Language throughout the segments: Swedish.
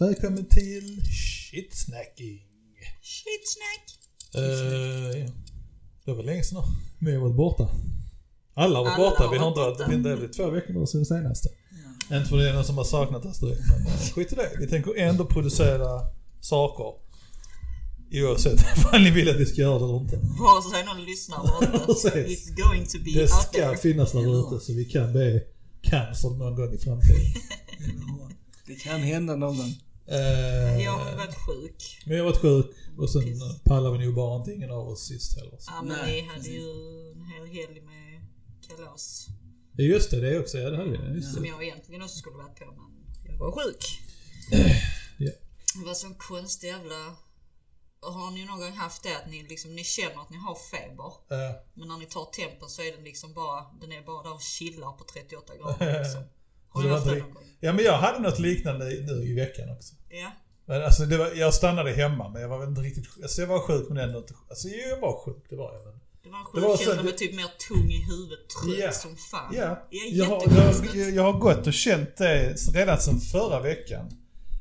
Välkommen till Shitsnacking. Shitsnack. Uh, ja. Det var länge sedan nu. Vi har varit borta. Alla har varit Alla borta. Vi har inte varit, inte varit två veckor bara sedan senaste. Inte för det är någon som har saknat oss direkt, men uh, skit i det. Vi tänker ändå producera saker. Oavsett ifall ni vill att vi ska göra det eller inte. Vare sig någon lyssnar eller inte. It's going to be Det ska there. finnas där ute så vi kan bli cancelled någon gång i framtiden. Det kan hända någon. Uh, Jag har varit sjuk. Men jag har varit sjuk och sen Piss. pallade vi nog bara inte ingen av oss sist heller. Så. Ja men Nej, vi hade ju en hel helg med kalas. Ja, Just det, det är också. Ja, det hade vi. Just Som det. jag egentligen också skulle varit på men jag var sjuk. Ja. Det var sån konstig jävla... Har ni någon gång haft det att ni, liksom, ni känner att ni har feber? Uh, Men när ni tar tempen så är den liksom bara, den är bara där och chillar på 38 grader liksom. Gång? ja, men jag hade något liknande nu i veckan också. Ja. Men alltså, det var, jag stannade hemma, men jag var inte riktigt sjuk. Alltså, jag var sjuk, men ändå inte Alltså, jo, jag var sjuk, det var jag. Men... Det var en var så- sjukkänsla med typ mer tung i huvudet, trött Ja. som fan. Ja, jag har, jag, jag har gått och känt det redan sedan förra veckan.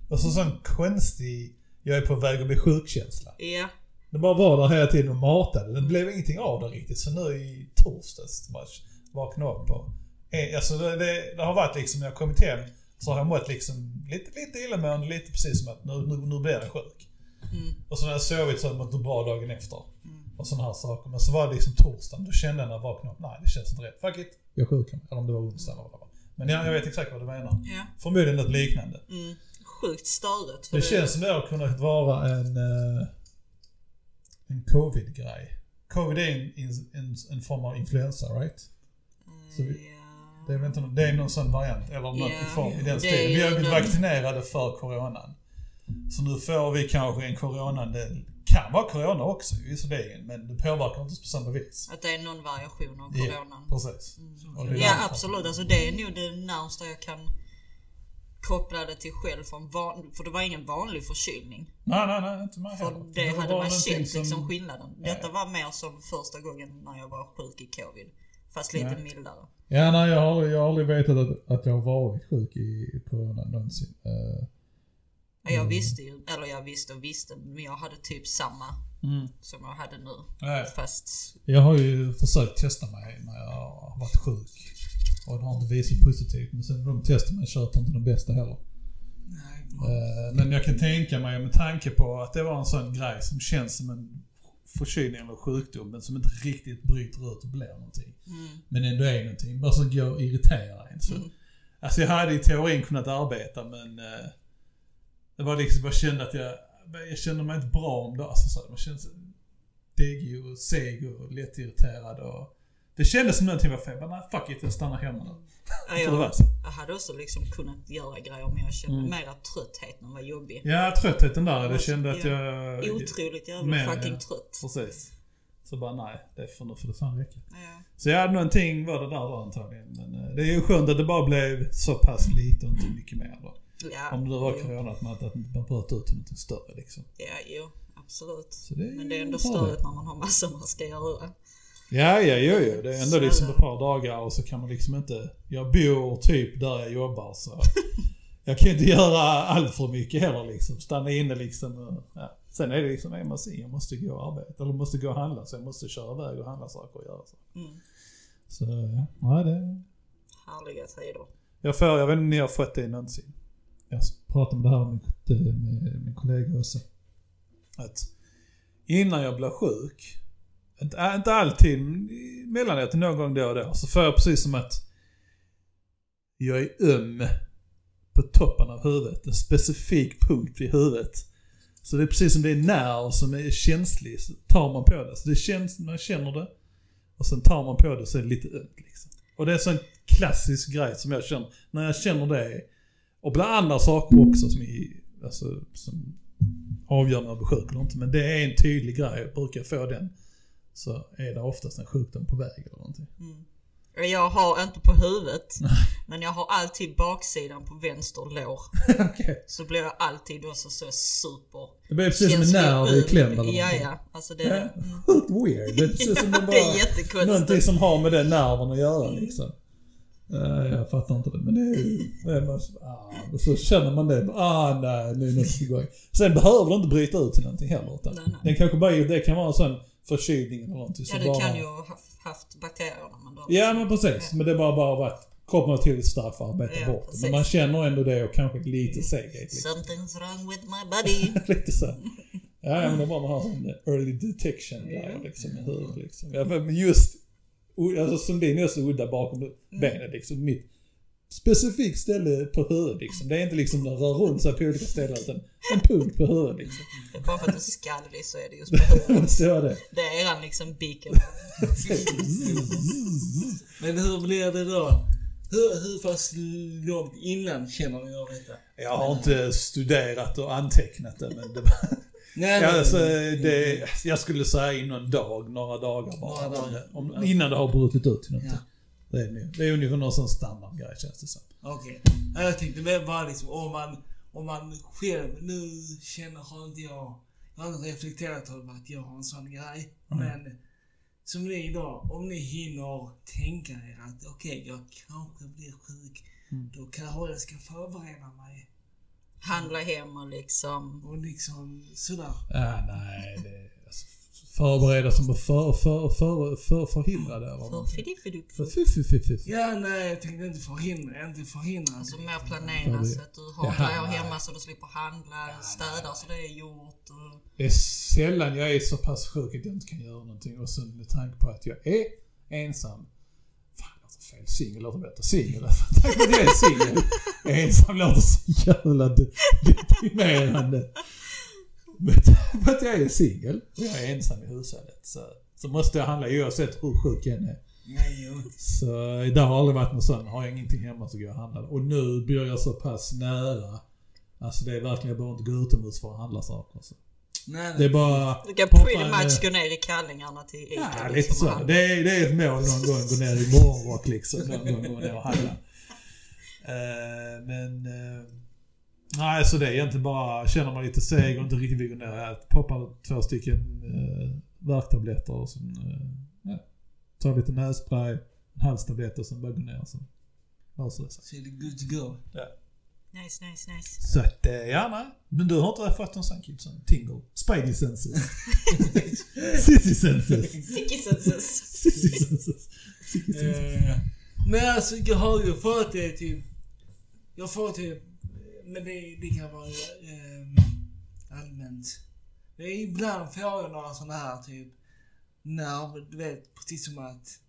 Och så sån konstig, jag är på väg att bli sjukkänsla. Ja. Det bara var där hela tiden och matade. Det blev ingenting av det riktigt. Så nu i torsdags bara vaknade upp och... eh, Alltså det, det, det har varit liksom, när jag kommit hem så har jag mått liksom lite, lite illamående, lite precis som att nu, nu, nu blir jag sjuk. Mm. Och så när jag sovit så har jag mått bra dagen efter. Mm. Och sådana här saker. Men så var det liksom torsdagen, då kände jag när jag vaknade upp, nej det känns inte rätt. Fuck it, jag är sjuk. Eller om det var onsdag eller vad det var. Men jag, jag vet exakt vad du menar. Ja. Förmodligen något liknande. Mm. Sjukt störigt. för Det känns som det har kunnat vara en, eh, en covid-grej. Covid är en, en, en form av influensa, right? så vi-. Det är, inte, någon- det är någon sån variant, eller något Ja, i, form, i den det stilen. Vi har blivit vaccinerade för coronan. Så nu får vi kanske en corona, det kan vara corona också visserligen, men det påverkar inte på samma vis. Att det är någon variation av Ja, coronan. precis. Det är Mm. Ja absolut, alltså det är nog det närmsta jag kan koppla det till själv från van, för det var ingen vanlig förkylning. Nej, nej, nej, inte mig För heller. det var hade man känt som- liksom skillnaden. Detta var mer som första gången när jag var sjuk i covid. Fast lite Nej. mildare. Ja, nej, jag har, jag har aldrig vetat att, att jag har varit sjuk i corona någonsin. Uh, Jag Mm. visste ju, eller jag visste och visste, men jag hade typ samma mm. som jag hade nu. Nej. Fast Jag har ju försökt testa mig när jag har varit sjuk. Och det har inte visat positivt. Men sen de testar man köper inte de bästa heller. Nej, Eh, Men jag kan tänka mig med tanke på att det var en sån grej som känns som en förkylning eller sjukdom men som inte riktigt bryter ut och blir någonting. mm, Men ändå är någonting. Bara som går och irriterar en. Så. Mm. Alltså jag hade i teorin kunnat arbeta men eh, det var liksom, jag kände att jag, jag kände mig inte bra om det. Alltså så, man kände sig degig och seg och lättirriterad och det kändes som någonting var fel. Men nej, fuck it, jag stannar hemma nu. ja, det var jag, hade också liksom kunnat göra grejer men jag kände Mm. mer att tröttheten var jobbig. Ja, tröttheten där. Jag kände att Ja. jag... Otroligt jävla Men, fucking ja. trött. Precis. Så bara nej, det får, nu får det fan räcka. Ja. Så jag hade någonting var det där då antagligen. Men eh, det är ju skönt att det bara blev så pass lite och inte mycket mer då. Ja, Om det var jo. corona, att man, att man bröt ut till något större liksom. Ja, jo. Absolut. Det Men det är ändå det. störigt när man har massor man ska göra. Ja, ja, jo, jo. Det är ändå Så- liksom ett par dagar och så kan man liksom inte... Jag bor typ där jag jobbar så... Jag kan inte göra allt för mycket heller liksom. Stanna inne liksom och, ja. Sen är det liksom, är man jag måste gå och arbeta. Eller måste gå och handla så jag måste köra iväg och handla saker och göra så. Mm. Så, ja. det... Härliga tider. Jag får, jag vet inte om ni har fått det någonsin. Jag pratade om det här med, med min kollega också. Att innan jag blir sjuk, inte, äh, inte alltid, men emellanåt någon gång då och då, så får jag precis som att jag är öm på toppen av huvudet. En specifik punkt i huvudet. Så det är precis som det är nerv som är känslig, så tar man på det. Så det känns, man känner det. Och sen tar man på det så är det lite ömt liksom. Och det är en sån klassisk grej som jag känner, när jag känner det. Och bland andra saker också som, är, alltså, som avgör när jag blir sjuk eller inte. Men det är en tydlig grej. Jag Brukar få den så är det oftast en sjukdom på väg eller någonting. Mm. Jag har inte på huvudet, men jag har alltid baksidan på vänster lår. Okej. Så blir jag alltid också så super Det blir precis som en nerv i ut. kläm eller Ja, ja. Alltså det... Ja, Mm. Sjukt weird. Det är precis som det Ja, bara... det är jättekonstigt. Någonting som har med den nerven att göra liksom. Eh, jag fattar inte det, men det är ju... är ah, så känner man det. Ah, nej, nu är något igång. Sen behöver det inte bryta ut till någonting heller. Utan Nej, nej. Den kanske bara, det kan vara en sån förkylning eller någonting. Ja, du bara, kan ju ha haft- bakterierna men då... Ja, men precis. Men det har bara, bara varit kroppen har tillräckligt stark för att arbeta Ja, bort precis. Men man känner ändå det och kanske lite seghet. Liksom. Something's wrong with my body. lite så. Ja, ja, men det är bara man har sån early detection grejer liksom. i huvudet, liksom. Ja, men just, alltså som din är så udda bakom Mm. benet liksom. Mitt specifikt ställe på huvudet liksom. Det är inte liksom den rör runt sig på olika ställen utan en punkt på huvudet liksom. Bara för att du är skallig så är det just på huvudet. Så är det. Det är eran liksom beacon. Men hur blir det då? Hur, hur pass långt innan känner ni av detta? Jag har inte studerat och antecknat det men det Nej, Ja, nej, alltså, nej. det, jag skulle säga inom dag, några dagar bara. Några dagar. Om, innan det har brutit ut till någonting. Ja. Det är, det är ungefär någon sån standardgrej känns det som. Okej. Ja, Jag tänkte väl bara liksom om man, om man själv, nu känner, har inte jag, jag har inte reflekterat över att jag har en sån grej. Men som ni idag, om ni hinner tänka er att okej, jag kanske blir sjuk. Då kanske jag ska förbereda mig. Handla hem och liksom... Och liksom sådär. Ja, nej, det förbereda som för, för, för, för, förhindra det. eller För någonting. fiddifidup. För, för, för, för, för. Ja, nej, jag tänkte inte förhindra, inte förhindra. Alltså mer planera så att du har grejer hemma så du slipper handla, städa så det är gjort. Och... Det är sällan jag är så pass sjuk att jag inte kan göra någonting. Och sen med tanke på att jag är ensam. Fan, låter fel. Singel låter bättre. Singel. Tack för att jag är singel. Ensam låter så jävla de- deprimerande. Men tack för att jag är singel och jag är ensam i hushållet så, så måste jag handla oavsett hur sjuk jag är. Nej. Så det har aldrig varit något sånt. Har jag ingenting hemma så går jag och handlar. Och nu blir jag så pass nära. Alltså det är verkligen, jag behöver inte gå utomhus för att handla saker. Så. Nej. Det är bara... Du kan pretty much eh, gå ner i kallingarna till Ica. Ja, lite liksom, och så. Det är, det är ett mål någon gång. Gå ner i morgonrock liksom. Någon gång gå ner och handla. Eh, men... Uh, nej, så det är egentligen bara, känner man lite seg och inte riktigt vill gå ner. Jag poppar två stycken uh, värktabletter och sen... Uh, ja, tar lite nässpray, en halstablett och sen bara går ner och sen löser det sig. Så är det good to go. Nice, nice, nice. Så att, eh, ja nej. Men du har inte fått någon sån kid som tingle? Spidey senses? Sissy senses? Sicky senses. Sissy senses? Sissy senses? Eh, Nej, alltså jag har ju fått det typ... Jag får typ... Men det, det kan vara eh, allmänt. Det är ibland får jag några såna här typ nerv... Du vet, precis som att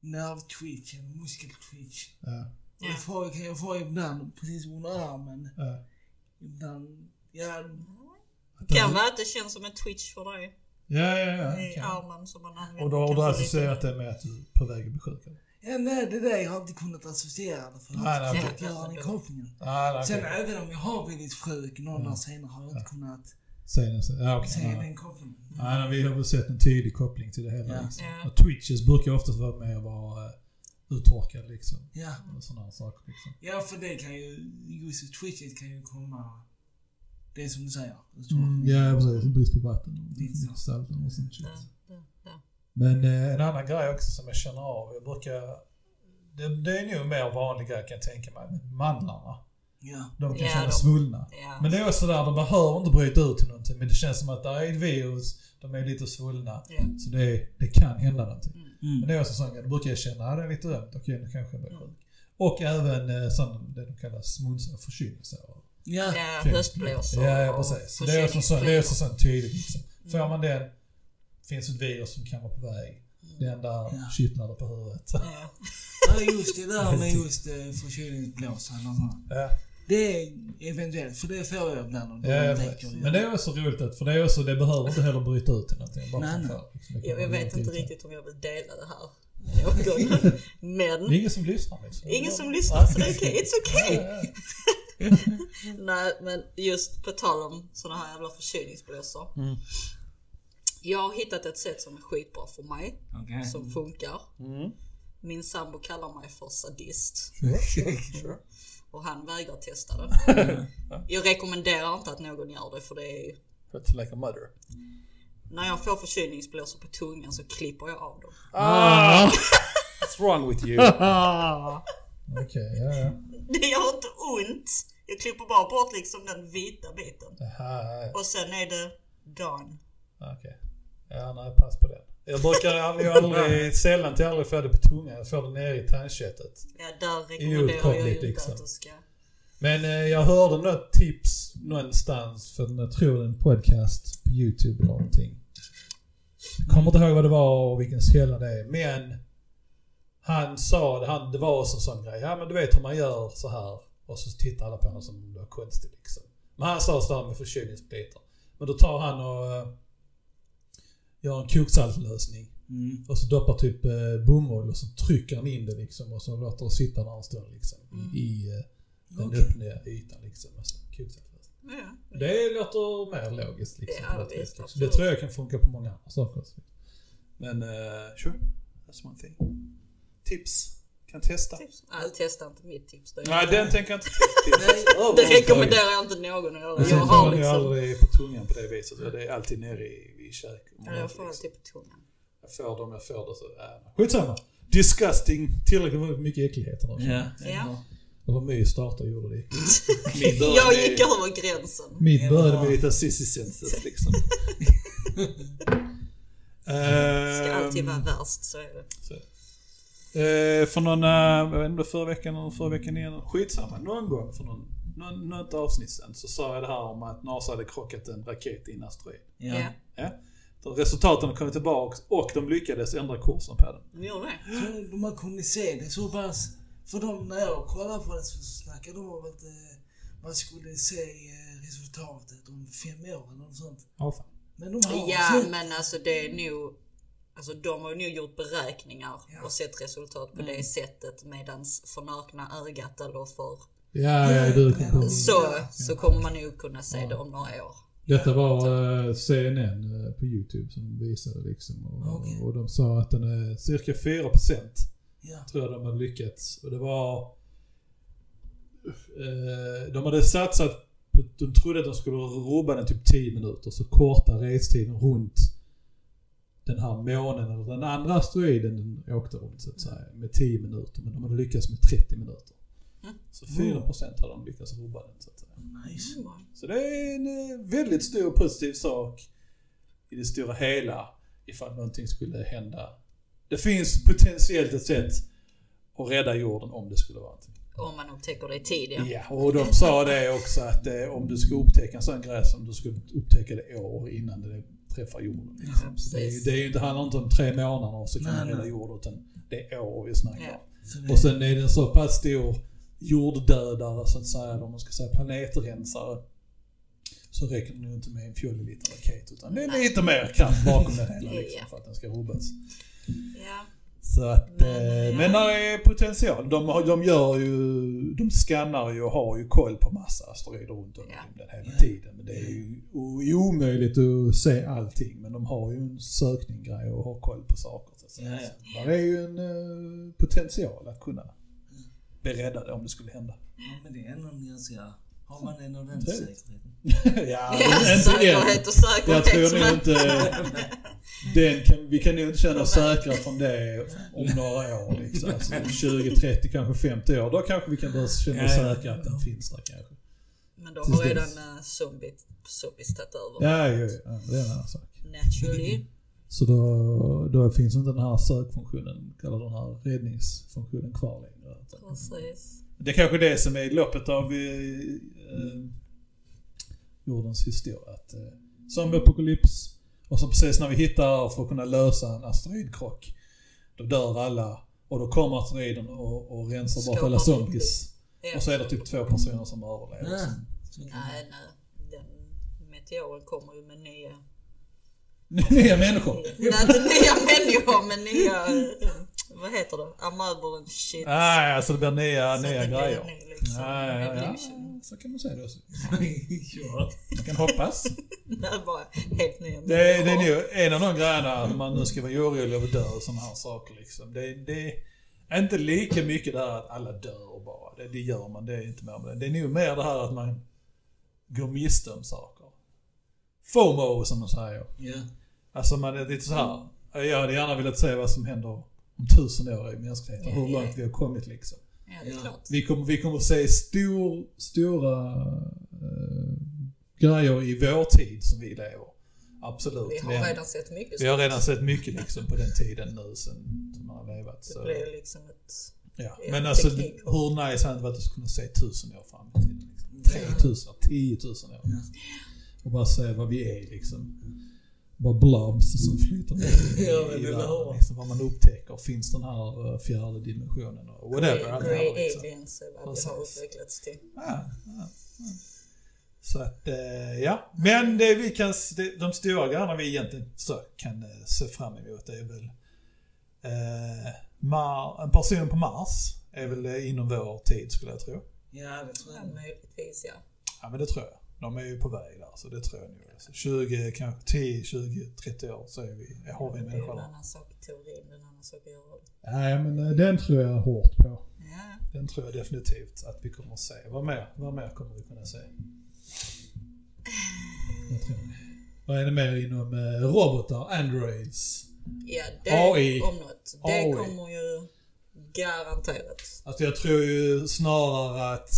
nervtwitch eller muskeltwitch. Ja, Och det får, kan jag få ibland precis under armen. ja. Ibland... Ja, Kan vara att det känns som en twitch för dig. Ja, ja, ja. I okej. armen som man använder. Och då har du associerat det med att du är på väg att bli sjuk? eller? Ja, nej, det där jag har inte kunnat associera det för Nej, nej, att okej. att göra den kopplingen. Nej, Sen okej. även om jag har blivit sjuk någon dag senare har jag inte kunnat det så. Ja, okej. se Ja. den kopplingen. Nej, nej, vi har väl sett en tydlig koppling till det hela. Ja. Liksom. Ja. Och twitches brukar oftast vara med att vara uh, uttorkad liksom. Ja. Och sådana här saker liksom. ja, för det kan ju, just twitchet kan ju komma, det är som du säger. Mm, ja, precis. Brist på vatten och och sånt shit. Men eh, en annan grej också som jag känner av. Jag brukar... Det, det är nog en mer vanlig grej kan jag tänka mig. Men mandlarna. Ja. De kan Ja, känna de- svullna. Ja. Men det är också där, de behöver inte bryta ut till någonting. Men det känns som att det är ett virus, de är lite svullna. Så det, det kan hända någonting. Men Mm. det är också sån grej, då brukar jag känna att det är lite ömt. Okej, nu kanske jag blir sjuk. Och även eh, sån, det de kallar smuns och förkylningssår. Ja. Höstblåsor Ja, ja och precis. Så det är också sån, det är också sån tydligt liksom. Får Mm. man den, finns ett virus som kan vara på väg. Den där Ja. kittlar på huvudet. Ja. ja, just det där med just eh, förkylningsblåsan och sånt. Ja. Det är eventuellt, för det får jag ibland Ja. Men det är också roligt att, för det är också, det behöver inte heller bryta ut till någonting. Bara Nej, nej. för, liksom, Jag, vet inte riktigt om jag vill dela det här. Men Det är ingen som lyssnar liksom. ingen som lyssnar så det är okej. It's Ja, okay. ja, Nej men just på tal om såna här jävla förkylningsblåsor. Mm. Jag har hittat ett sätt som är skitbra för mig. Okej. Som funkar. Mm. Min sambo kallar mig för sadist. Och han vägrar testa det. Jag rekommenderar inte att någon gör det för det är It's like a mother. När jag får förkylningsblåsor på tungan så klipper jag av dem. Ah! What's wrong with you? Okej, ja ja. Det gör inte ont. Jag klipper bara bort liksom den vita biten. Aha, ja, Och sen är det gone. ja. Ja, nej, pass på den. Jag brukar aldrig, aldrig, sällan till aldrig få det på tungan. Jag får det nere i tandköttet. Ja, där rekommenderar jag inte liksom. att du ska... Men eh, jag hörde något tips någonstans för jag tror en podcast på YouTube eller någonting. Jag kommer inte ihåg vad det var och vilken källa det är. Men han sa, det, han, det var också en sån grej. Ja men du vet hur man gör så här. Och så tittar alla på honom som om det var konstigt liksom. Men han sa sådär med förkylningssplitter. Men då tar han och eh, gör en koksaltlösning. Mm. Och så doppar typ eh, bomull och så trycker han in det liksom. Och så låter det sitta där en stund liksom. Mm. I, eh, den Okej. öppna ytan liksom. Alltså, koksaltlösning. Ja. Det låter mer logiskt liksom. Ja, något visst, vis, liksom. Det tror jag kan funka på många andra saker också. Men uh, sure, that's one thing. Tips. Kan testa. Tips. Nej, testa inte mitt tips då. Nej, den tänker jag inte Nej, Det rekommenderar jag inte någon att göra. Jag har liksom... aldrig på tungan på det viset. Det är alltid nere i, i kök. Ja, jag får alltid på tungan. Jag får dem jag får det så... Äh, skitsamma. Disgusting. Tillräckligt mycket äckligheter nu. Ja. Ja. Eller My startade och gjorde det. Min Jag med- gick över gränsen. Mitt Ja. började med lite sissy senses liksom. Ska alltid Ehm, vara värst, så är det. så. Eh, för någon, jag vet inte, förra veckan eller förra veckan igen. Skitsamma. Någon gång för någon, något avsnitt sen så sa jag det här om att NASA hade krockat en raket i en asteroid. Ja. Ja. Resultaten kommit tillbaka och de lyckades ändra kursen på den. Vi gör det. Så de har kommunicerat så pass. För de, när jag kollade på det så snackade de om att eh, man skulle se eh, resultatet om fem år eller något sånt. Ja, fan. Men de har Ja, så- men alltså det är nog... Alltså de har nog gjort beräkningar Ja. och sett resultat på det sättet medans för nakna ögat eller för... Ja, ja, du på. Så, Ja. så kommer man nog kunna se det om några år. Detta var eh, CNN eh, på YouTube som visade liksom. Och, Okej. och de sa att den är cirka 4% Ja. tror jag de hade lyckats. Och det var... Eh, de hade satsat på, de trodde att de skulle rubba den typ 10 minuter, så korta restiden runt den här månen, eller den andra asteroiden den åkte runt så att säga, med 10 minuter. Men de hade lyckats med 30 minuter. Mm. Så 4% hade de lyckats rubba den så att säga. Nice. Så det är en eh, väldigt stor positiv sak i det stora hela ifall någonting skulle hända. Det finns potentiellt ett sätt att rädda jorden om det skulle vara någonting. Om man upptäcker det i tid ja. Ja, och de sa det också att eh, om du ska upptäcka en sån grej som du skulle upptäcka det år innan det träffar jorden. Liksom. Så det, är, ju- det är inte, handlar inte om tre månader och så kan Nej, man rädda jorden utan det är år vi snackar om. Ja. Det, Och sen är det en så pass stor jorddödare så att säga, eller om man ska säga planetrensare. Så räcker det nog inte med en fjollig liten raket utan det är lite mer kraft bakom det hela liksom, för att den ska rubbas. ja. Så att, Men, eh, ja. men det är potential. De, de gör ju, de skannar ju och har ju koll på massa asteroider runt om i rymden hela tiden. Men det är ju omöjligt att se allting. Men de har ju en sökninggrej och har koll på saker. Så att säga. Så Där är ju en eh, potential att kunna bli räddade om det skulle hända. ja, men det är ändå en ganska... Har man en ordentlig säkerhet? ja, Ja, säkerhet och säkerhet. Jag tror nog inte... Den kan, vi kan nog inte känna oss säkra från det om några år. Liksom. Alltså 20, 30, kanske 50 år. Då kanske vi kan börja känna oss Ja, säkra att den finns där kanske. Men då har redan zombie, zombies tagit över. Ja, ja, ja, det är en annan sak. Naturally. Så då, då finns inte den här sökfunktionen, eller den här räddningsfunktionen kvar längre. Precis. Det är kanske det som är loppet av eh, eh, jordens historia. Att, eh, zombieapokalyps och så precis när vi hittar för att kunna lösa en asteroidkrock, då dör alla och då kommer asteroiden och, och rensar bort alla zombies. Ja. Och så är det typ två personer som överlever. Nej, nej. Den meteoren kommer ju med nya... Nya människor. Nej, inte nya människor, men nya... Vad heter det? Amöber and shit. Nej, alltså det blir nya, Så nya det blir grejer. ny, liksom, Ja, ja, så kan man säga det också. ja. Man kan hoppas. Det är bara helt nya Det är, det är människor. nog en av de grejerna, om man nu ska vara orolig över död och sådana här saker liksom. Det, det är inte lika mycket det här att alla dör bara. Det, det gör man, det är inte mer med det. Det är nog mer det här att man går miste om saker. FOMO som de säger. Ja. Alltså man är lite så här. Jag hade gärna velat se vad som händer om tusen år i mänskligheten. Hur långt vi har kommit liksom. Ja, det. Vi kommer, vi kommer se stor, stora eh, grejer i vår tid som vi lever. Absolut. Vi har Men redan sett mycket vi har redan sett mycket liksom på den tiden nu sen som man har levat. Det Så, blir liksom ett... ja. ja, Men alltså teknik. hur nice hade det varit att kunna se tusen år fram i tiden? Liksom. 3000, 10 000 år. Ja. Och bara se vad vi är liksom. Bara blobs som flyter ner i, Ja, men i världen. Liksom, vad man upptäcker. Finns den här eh, fjärde dimensionen och whatever. det här, Grey liksom. aliens är vad vi har utvecklats till. Ja, ja, ja. Så att, eh, ja. Men det vi kan, det, de stora grejerna vi egentligen så kan eh, se fram emot är väl eh, Mar, en person på Mars är väl inom vår tid skulle jag tro. Ja, det tror Ja, jag. möjligtvis ja. Ja men det tror jag. De är ju på väg där så det tror jag nog. Alltså 20, kanske 10, 20, 30 år så är vi, har vi en Det är ju människa en där. annan sak i teorin, en annan sak det. Nej men eh, den tror jag hårt på. Ja. Den tror jag definitivt att vi kommer att se. Vad mer, vad mer kommer vi kunna se? Jag tror det. Vad är det mer inom eh, robotar, androids? Ja, det AI. om något. Det AI. kommer ju garanterat. Alltså jag tror ju snarare att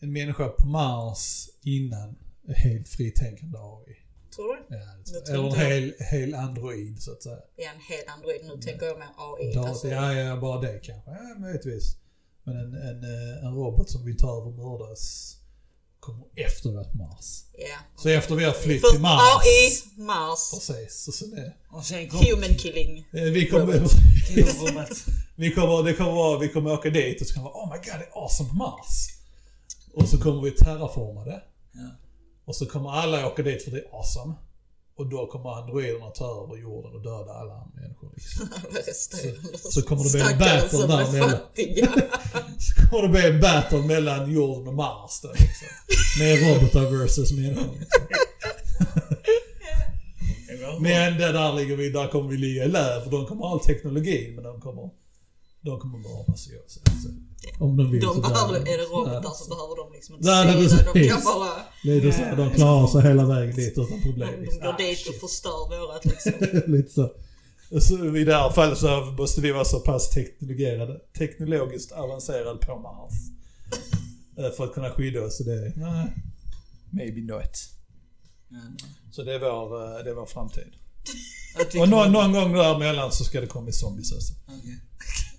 en människa på Mars innan helt fritänkande AI. Tror du? Ja, Eller en hel, hel android så att säga. Ja, en hel android. Nu tänker jag mer AI. Dat- Alltså, ja, ja, bara det kanske. Ja, möjligtvis. Men en, en, eh, en robot som vill ta över mördas kommer efter vi har Mars. ja. Så efter vi har flytt Först till Mars. AI, Mars, Precis. Och sen är, Och sen kom human killing. vi kommer, vi kommer, det kommer vara, vi kommer åka dit och så kommer vara Oh my god, det är awesome på Mars. Och så kommer vi terraforma det. Ja. Och så kommer alla åka dit för det är awesome. Och då kommer androiderna ta över jorden och döda alla människor. Alla resterande Så- så kommer det bli en battle där är mellan. Så kommer det bli en battle mellan jorden och Mars då, liksom. Med robotar versus människor. Liksom. Men det där ligger vi, där kommer vi ligga i lä för de kommer ha all teknologi men de kommer, de kommer mördas ju också. Så, om de vill De så behöver, de. är det robotar Ja, så behöver de liksom inte Nej, säga. De kan bara... Lite så, de klarar sig hela vägen dit utan problem. De Liksom. går Ah, dit shit. och förstör vårat liksom. Lite så. så. I det här fallet så måste vi vara så pass teknologerade, teknologiskt avancerade på Mars. Eh, För att kunna skydda oss. Så det, nej, maybe not. Nej. Så det är vår, eh, det är vår framtid. Och någon, någon gång däremellan så ska det komma zombies också.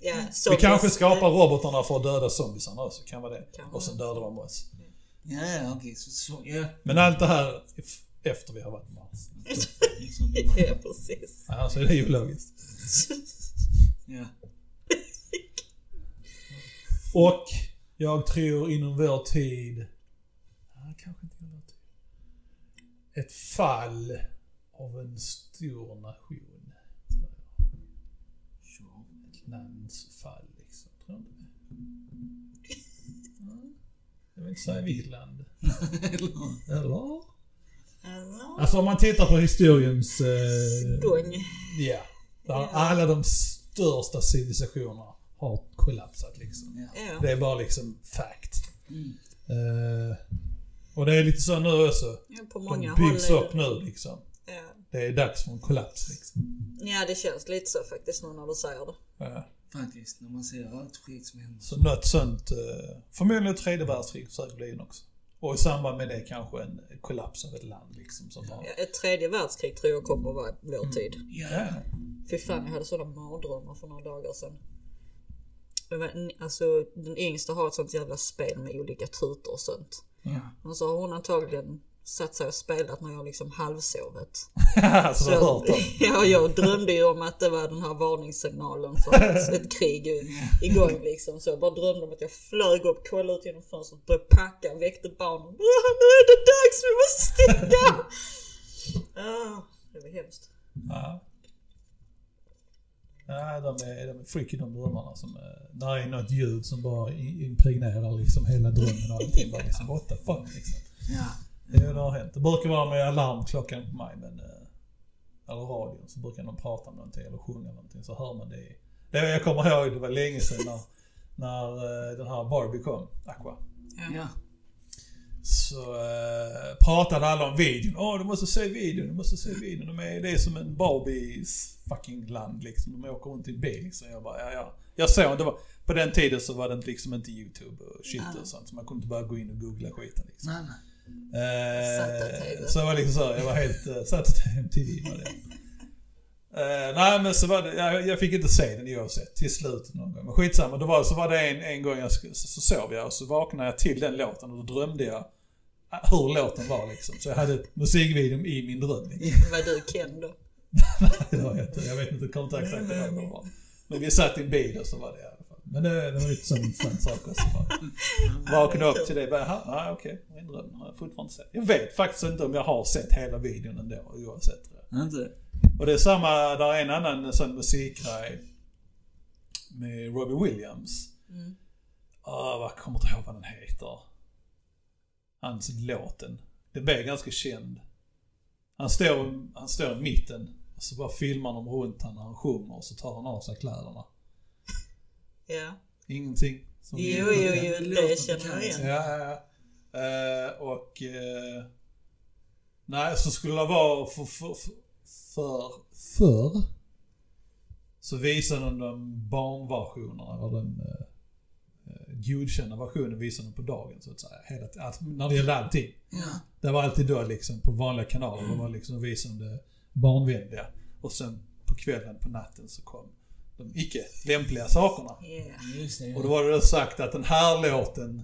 Ja, Vi zombies. kanske skapar robotarna för att döda zombiesarna också, kan vara det. Kan Och sen dödar de oss. Ja, ja, okej. Så, så, ja. Men allt det här efter vi har varit Mars. Ja, precis. Annars är det ju logiskt. ja. Och jag tror inom vår tid... Ja, kanske inte inom vår tid. Ett fall av en stor nation. tror jag. Ett lands fall liksom. Tror jag inte det? Ja. Jag vill inte säga vilket land. Eller- Eller? Eller? Alltså om man tittar på historiens... Eh, Gång. Ja. Där Ja. alla de största civilisationerna har kollapsat liksom. Ja. Det är bara liksom fact. Mm. Eh, och det är lite så nu också. ja, på De många byggs håll. är upp nu liksom. Ja. Det är dags för en kollaps liksom. ja, det känns lite så faktiskt nu när du säger det. Ja. Faktiskt, när man ser allt skit som händer. Så något sånt, eh, förmodligen ett tredje världskrig försöker bli in också. Och i samband med det kanske en kollaps av ett land liksom. Som bara, Ja, ett tredje världskrig tror jag kommer vara vår tid. Ja. Fy fan, jag hade sådana mardrömmar för några dagar sedan. Alltså den yngsta har ett sånt jävla spel med olika tutor och sånt. Ja. Och så har hon antagligen satt sig och spelat när jag liksom halvsovit. så har hört dem. ja, jag drömde ju om att det var den här varningssignalen för ett, ett krig igång liksom. Så jag bara drömde om att jag flög upp, kollade ut genom fönstret, började packa, väckte barnen. "Åh, Nu är det dags, vi måste sticka! ah, det var hemskt. Ja. Ja, de är, de är freaky de drömmarna. Som, eh, där är något ljud som bara impregnerar liksom hela drömmen och allting. Bara liksom, what the fuck liksom. Ja. Ja, det har hänt. Det brukar vara med alarmklockan på mig, men... eh, Eller radion, så brukar de prata om någonting eller sjunga någonting, så hör man det. det jag kommer ihåg, det var länge sedan när, när eh, den här Barbie kom, Aqua. Ja. Så eh, pratade alla om videon. Åh, du måste se videon, du måste se videon. De är, det är som en Barbies fucking land liksom. De åker runt i bil liksom. Jag bara, ja, ja. Jag såg, det var, på den tiden så var det liksom inte YouTube och shit Nej. och sånt. Så man kunde inte bara gå in och googla skiten liksom. Nej, nej. Eh, så jag var liksom så, jag var helt, uh, satt MTV var det. Eh, nej men så var det, jag, jag fick inte se den oavsett till slut någon gång. Men skitsamma, då var, så var det en, en gång jag, så, så sov jag och så vaknade jag till den låten och då drömde jag eh, hur låten var liksom. Så jag hade musikvideon i min dröm. Liksom. Var du Ken då? jag, vet, inte, jag vet inte, kommer inte ihåg exakt hur det var. Men vi satt i en bil och så var det. Men det, det var lite sån sån sak också. Vaknade upp till det bara, jaha, nej okej, min dröm har jag fortfarande inte sett. Jag vet faktiskt inte om jag har sett hela videon ändå oavsett. Inte? Och det är samma, där är en annan sån musikgrej med Robbie Williams. Mm. Ah, jag kommer inte ihåg vad den heter. Hans låten. Det blev ganska känd. Han står, han står i mitten och så bara filmar de runt han när han sjunger och så tar han av sig kläderna. Ja. Ingenting. som- Jo, jo, jo, det Låten känner jag igen. Ja, ja, ja. Eh, och... Eh, nej, så skulle det vara för... För... För... för så visade de de barnversionerna, eller den eh, godkända versionen visade de på dagen så att säga. Hela, alltså, när det gällde allting. Ja. Det var alltid då liksom på vanliga kanaler, det var liksom visade de det barnvänliga. Och sen på kvällen, på natten så kom de icke lämpliga sakerna. Yeah. Och då var det då sagt att den här låten,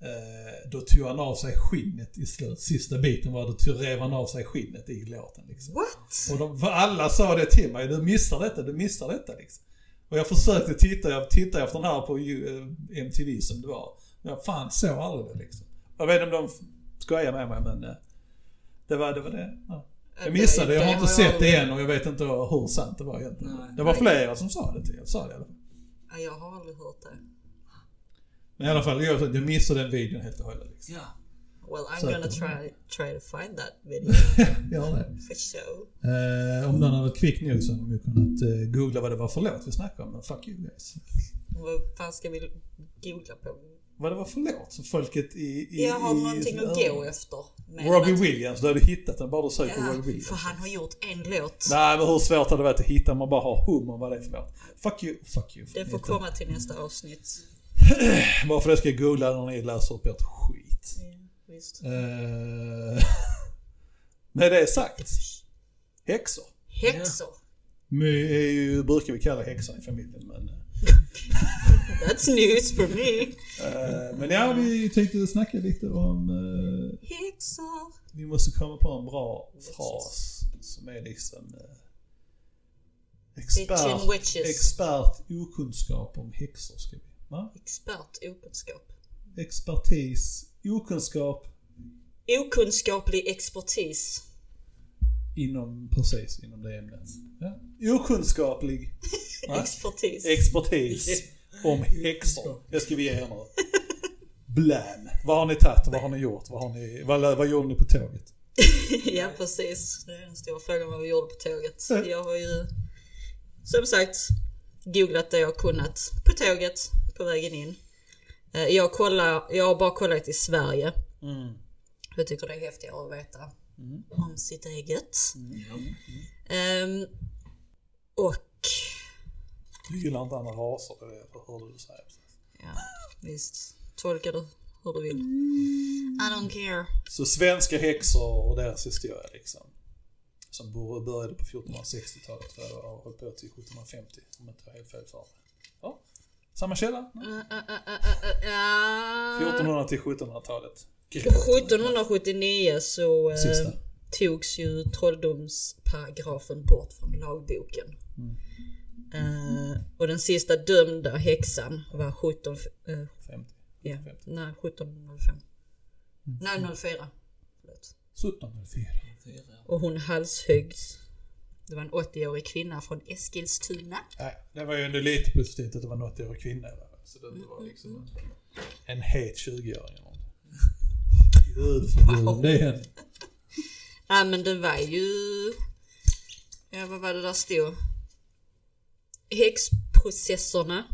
eh, då tog han av sig skinnet i slut. Sista biten var då rev han av sig skinnet i låten liksom. What? Och de, alla sa det till mig, du missar detta, du missar detta liksom. Och jag försökte titta, jag tittade efter den här på eh, MTV som det var. Men jag fan såg aldrig det liksom. Jag vet inte om de skojar med mig men eh, det var det. Var det. Ja. Jag missade, jag har inte sett det än och jag vet inte hur sant det var egentligen. Nej. Det var flera som sa det till jag sa det i alla fall. Ja, Jag har aldrig hört det. Men i alla fall, jag, jag missade den videon helt och hållet. Liksom. Ja. Well, I'm Säkert. gonna try, try to find that video Gör det. for show. Eh, om någon hade varit kvick nog så hade de ju kunnat eh, googla vad det var för låt vi snackade om. Men fuck you guys. Vad fan ska vi googla på? Vad det var för låt som folket i... i Jag har i, någonting att gå efter. Robbie att- Williams, du hade hittat den bara du söker på Robbie Ja, Williams. för han har gjort en låt. Nej men hur svårt hade det varit att hitta om man bara har hum om vad det är för låt? Fuck you, fuck you. Det får komma till nästa avsnitt. Bara för det ska jag googla när ni läser upp ert skit. Ja, visst. Eh, med det sagt. Häxor. Häxor. My är ju, brukar vi kalla häxor i familjen men... That's news for me. Eh, men ja, vi tänkte snacka lite om... eh, Häxor. vi måste komma på en bra fras som är liksom... Uh, expert, okunskap om häxor ska vi... Va? Expert okunskap. Expertis, okunskap Okunskaplig expertis. inom, precis, inom det ämnet. Ja. Okunskaplig? Expertis. expertis om häxor. Det ska vi ge er nu. Blam. Vad har ni tagit? Vad har ni gjort? Vad, har ni, vad, vad gjorde ni på tåget? ja precis. Det är den stora frågan vad vi gjorde på tåget. Mm. Jag har ju som sagt googlat det jag kunnat på tåget på vägen in. Eh, Jag, kollar, jag har bara kollat i Sverige. Mm. Jag tycker det är häftigare att veta Mm. om sitt eget. Mm. Ehm, och Du gillar inte andra raser, det är det hörde du säga. ja, visst. Tolka det hur du vill. I don't care. Så svenska häxor och deras historia liksom. Som började på 1460-talet för jag har hållit på till 1750 om jag inte har helt fel för mig. Ja, samma källa. Uh, uh, uh, uh, uh, uh. 1400 till 1700-talet. 1779 så eh, Sista. togs ju trolldomsparagrafen bort från lagboken. Mm. Eh, och den sista dömda häxan var 17... eh, 50. ja, 50. nej, 1705. Mm. Nej, 04. Förlåt. 1704. Och hon halshöggs. Det var en 80-årig kvinna från Eskilstuna. Nej, det var ju ändå lite positivt att det var en 80-årig kvinna. Så det var liksom en, en het 20-åring eller något. Gud förbjude det henne. Nej men det var ju... Ja vad var det där stod? Häxprocesserna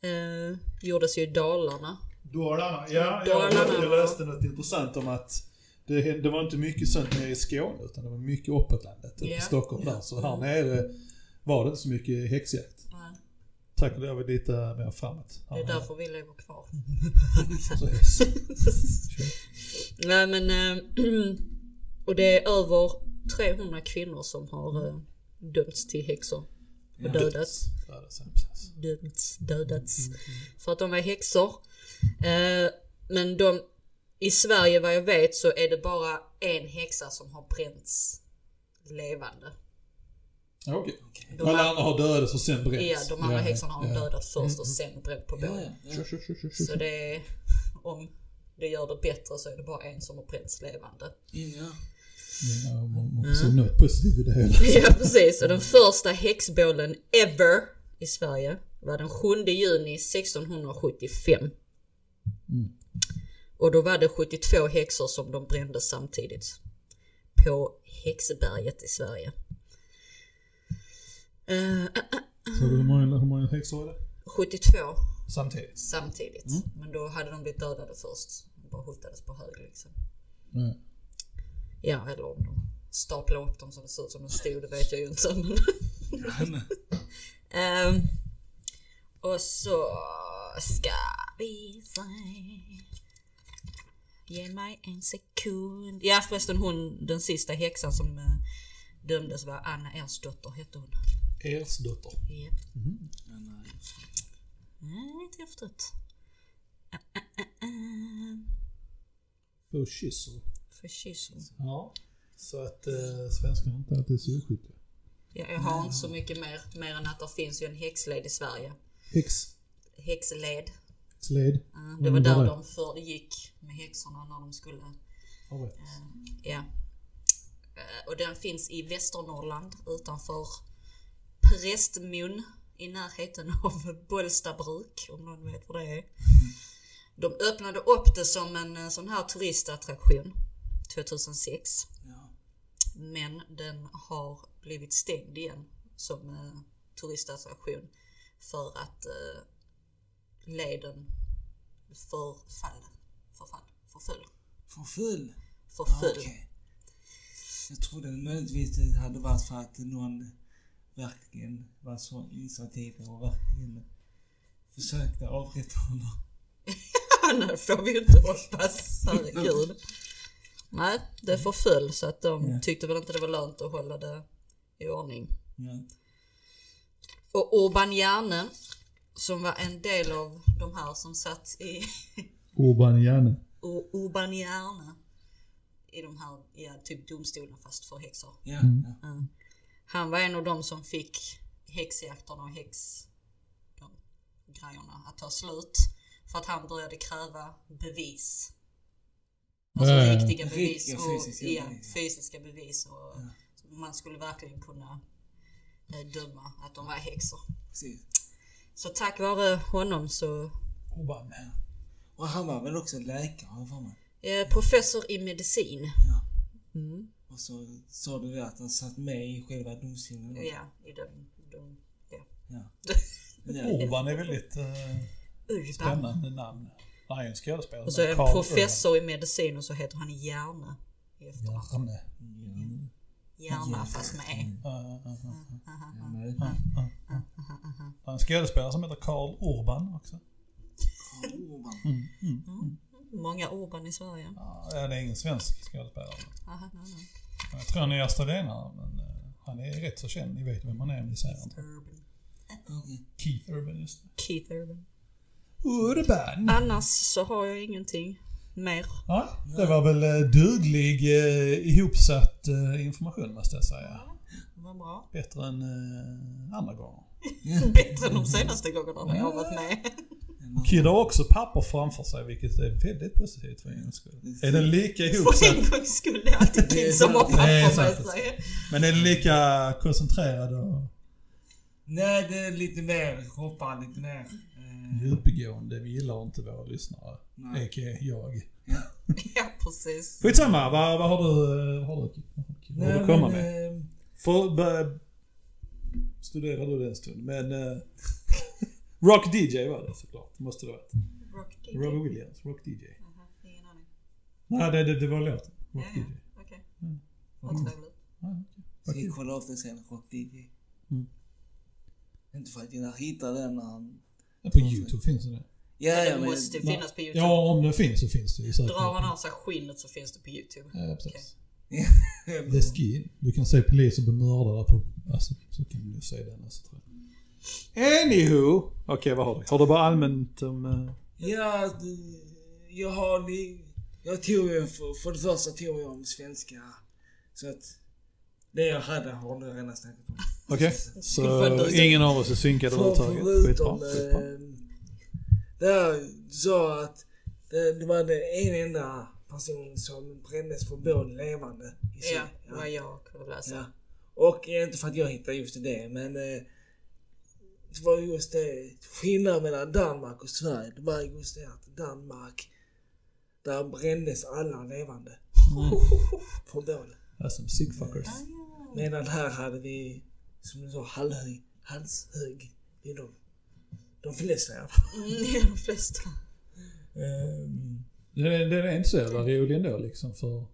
eh, gjordes ju i Dalarna. Dalarna, ja. Dalarna. Jag, jag läste något intressant om att det, det var inte mycket sånt nere i Skåne utan det var mycket uppåt landet. Ja. I Stockholm där. Så här nere var det inte så mycket häxjakt. Tack och lov är lite mer framåt. Det är därför vi lever kvar. Nej men, eh, och det är över 300 kvinnor som har eh, dömts till häxor. Och dödats. Dödats, ja. Dömts, dödats. För att de var häxor. Eh, men de, i Sverige vad jag vet så är det bara en häxa som har bränts levande. Okej. De Alla andra- har dödats och sen bränts. Ja, de andra Ja, häxorna har ja. dödat först och sen bränt på bålen. ja, ja. Så det är, om det gör det bättre så är det bara en som har bränts levande. Ja. Ja, man får se något positivt i det hela. Ja precis, och den första häxbålen ever i Sverige var den 7 juni 1675. Och då var det 72 häxor som de brände samtidigt. På Häxberget i Sverige. Eh, Så hur många, hur många häxor är det? 72 Samtidigt? samtidigt. Men då hade de blivit dödade först. De bara hotades på hög liksom. Ja. Ja, eller om de staplade upp dem så det såg ut som de stod, det vet jag ju inte. Men Ehm, och så ska vi se. Ge mig en sekund. Ja förresten hon, den sista häxan som uh, dömdes var Anna Ersdotter hette hon. Ersdotter. Ja. Nej, inte häftigt. Uh, uh, uh, uh. Få För kyssen. Ja. Så att eh, svenskarna har inte alltid så oskyldiga. Ja, jag har inte så mycket mer, mer än att det finns ju en häxled i Sverige. Häx. Häxled. Sled. Ja, det Mm, var där var det? de förr gick med häxorna när de skulle All right. Ja. Eh, Och den finns i Västernorrland utanför Prästmun i närheten av Bollstabruk om någon vet vad det är. De öppnade upp det som en eh, sån här turistattraktion 2006. Ja. Men den har blivit stängd igen som eh, turistattraktion för att eh, leden förfall, förfall, förföll. För full? Förföll. Ja, okej. Jag trodde möjligtvis det hade varit för att någon verkligen var så initiativ och verkligen försökte avrätta honom. Nej, får vi inte hoppas. Herregud. Nej, det förföll så att de Ja. tyckte väl inte det var lönt att hålla det i ordning. Ja. Och Urban Hjärne, som var en del av de här som satt i Urban. U- Urban Hjärne i de här, ja, typ domstolarna fast för häxor. Ja, ja. Ja. Han var en av dem som fick häxjakterna och häx de grejerna att ta slut. För att han började kräva bevis. Alltså Äh. riktiga bevis Riktiga och fysiska ja, bevis. fysiska bevis. Och Man skulle verkligen kunna eh, döma att de var häxor. Precis. Så tack vare honom så Urban. Och han var väl också läkare, för mig. eh, professor i medicin. Ja. Mm. Och så sa du att han satt med i själva domstolen. Ja, i den, de, ja. Ja. ja. Urban är väldigt eh, Urban. spännande namn. Ju en skådespelare. Och så är Carl professor i medicin och så heter han Hjärne. Janne. Hjärna fast med E. Han är en skådespelare som heter Carl Urban också. Urban. Många Urban i Sverige. Ja, det är ingen svensk skådespelare. Aha, nej, nej. Jag tror han är australienare, men eh, han är rätt så känd. Ni vet vem han är om ni säger inte. Urban. Keith Urban, just det. Keith Urban. Urban! Annars så har jag ingenting mer. Ja, det var väl eh, duglig eh, ihopsatt eh, information måste jag säga. Vad bra. Bättre än eh, andra gånger. Bättre än de senaste gångerna när jag har varit med. Kid har också papper framför sig, vilket är väldigt positivt för en gångs skull. Är den lika För ihopsatt, en gångs skull det är alltid Kid som har Det papper med sig. men är den lika koncentrerad och Nej, det är lite mer, hoppar lite mer. Eh, djupgående? Vi gillar inte våra lyssnare. Nej. A.k.a. jag. Ja precis. Skitsamma, vad, vad har du, eh, vad har du, vad har du, komma med? eh, För, börja studera du det en stund. Men... eh, Rock DJ var det såklart. Måste det varit. Rock DJ. Robbie Williams, Rock DJ. Aha, ingen aning. Nej, det, det, det var låten. Ja, Rock ja. DJ. Okej. Mm. Vad trevligt. Ja, okej. Ska Okej. vi kolla upp det sen, Rock DJ? Mm. Inte för att jag hittar den när han... Ja, På YouTube finns det. Ja, ja, det men... måste finnas på Youtube. Ja, om det finns så finns det ju säkert. Drar han av sig skinnet så finns det på Youtube. Ja, precis. The Skin. Du kan se poliser bli mördade på... Alltså, så kan du se den alltså, tror jag. Anywho. Okej, vad har du? Har du bara allmänt om... eh, Ja, jag har... Jag tog ju, för, för det första tog jag om svenska. Så att... Det jag hade har du redan snackat om. Okej. För Så ingen av oss är synkade För, överhuvudtaget. Skitbra. förutom... skitbra. Eh, där sa att det, det var den en enda person som brändes för bål levande. i Ja, Sverige. vad jag kunde läsa. Ja. Och inte för att jag hittade just det, men eh, det var just det, skillnaden mellan Danmark och Sverige, det var just det att Danmark, där brändes alla levande Mm. på bål. Det är som sick fuckers. Medan här hade vi, som du sa, halvhög, halshög i de, de flesta i alla fall. Mm, det är de flesta. Ehm, Den är, den är inte så jävla rolig ändå liksom för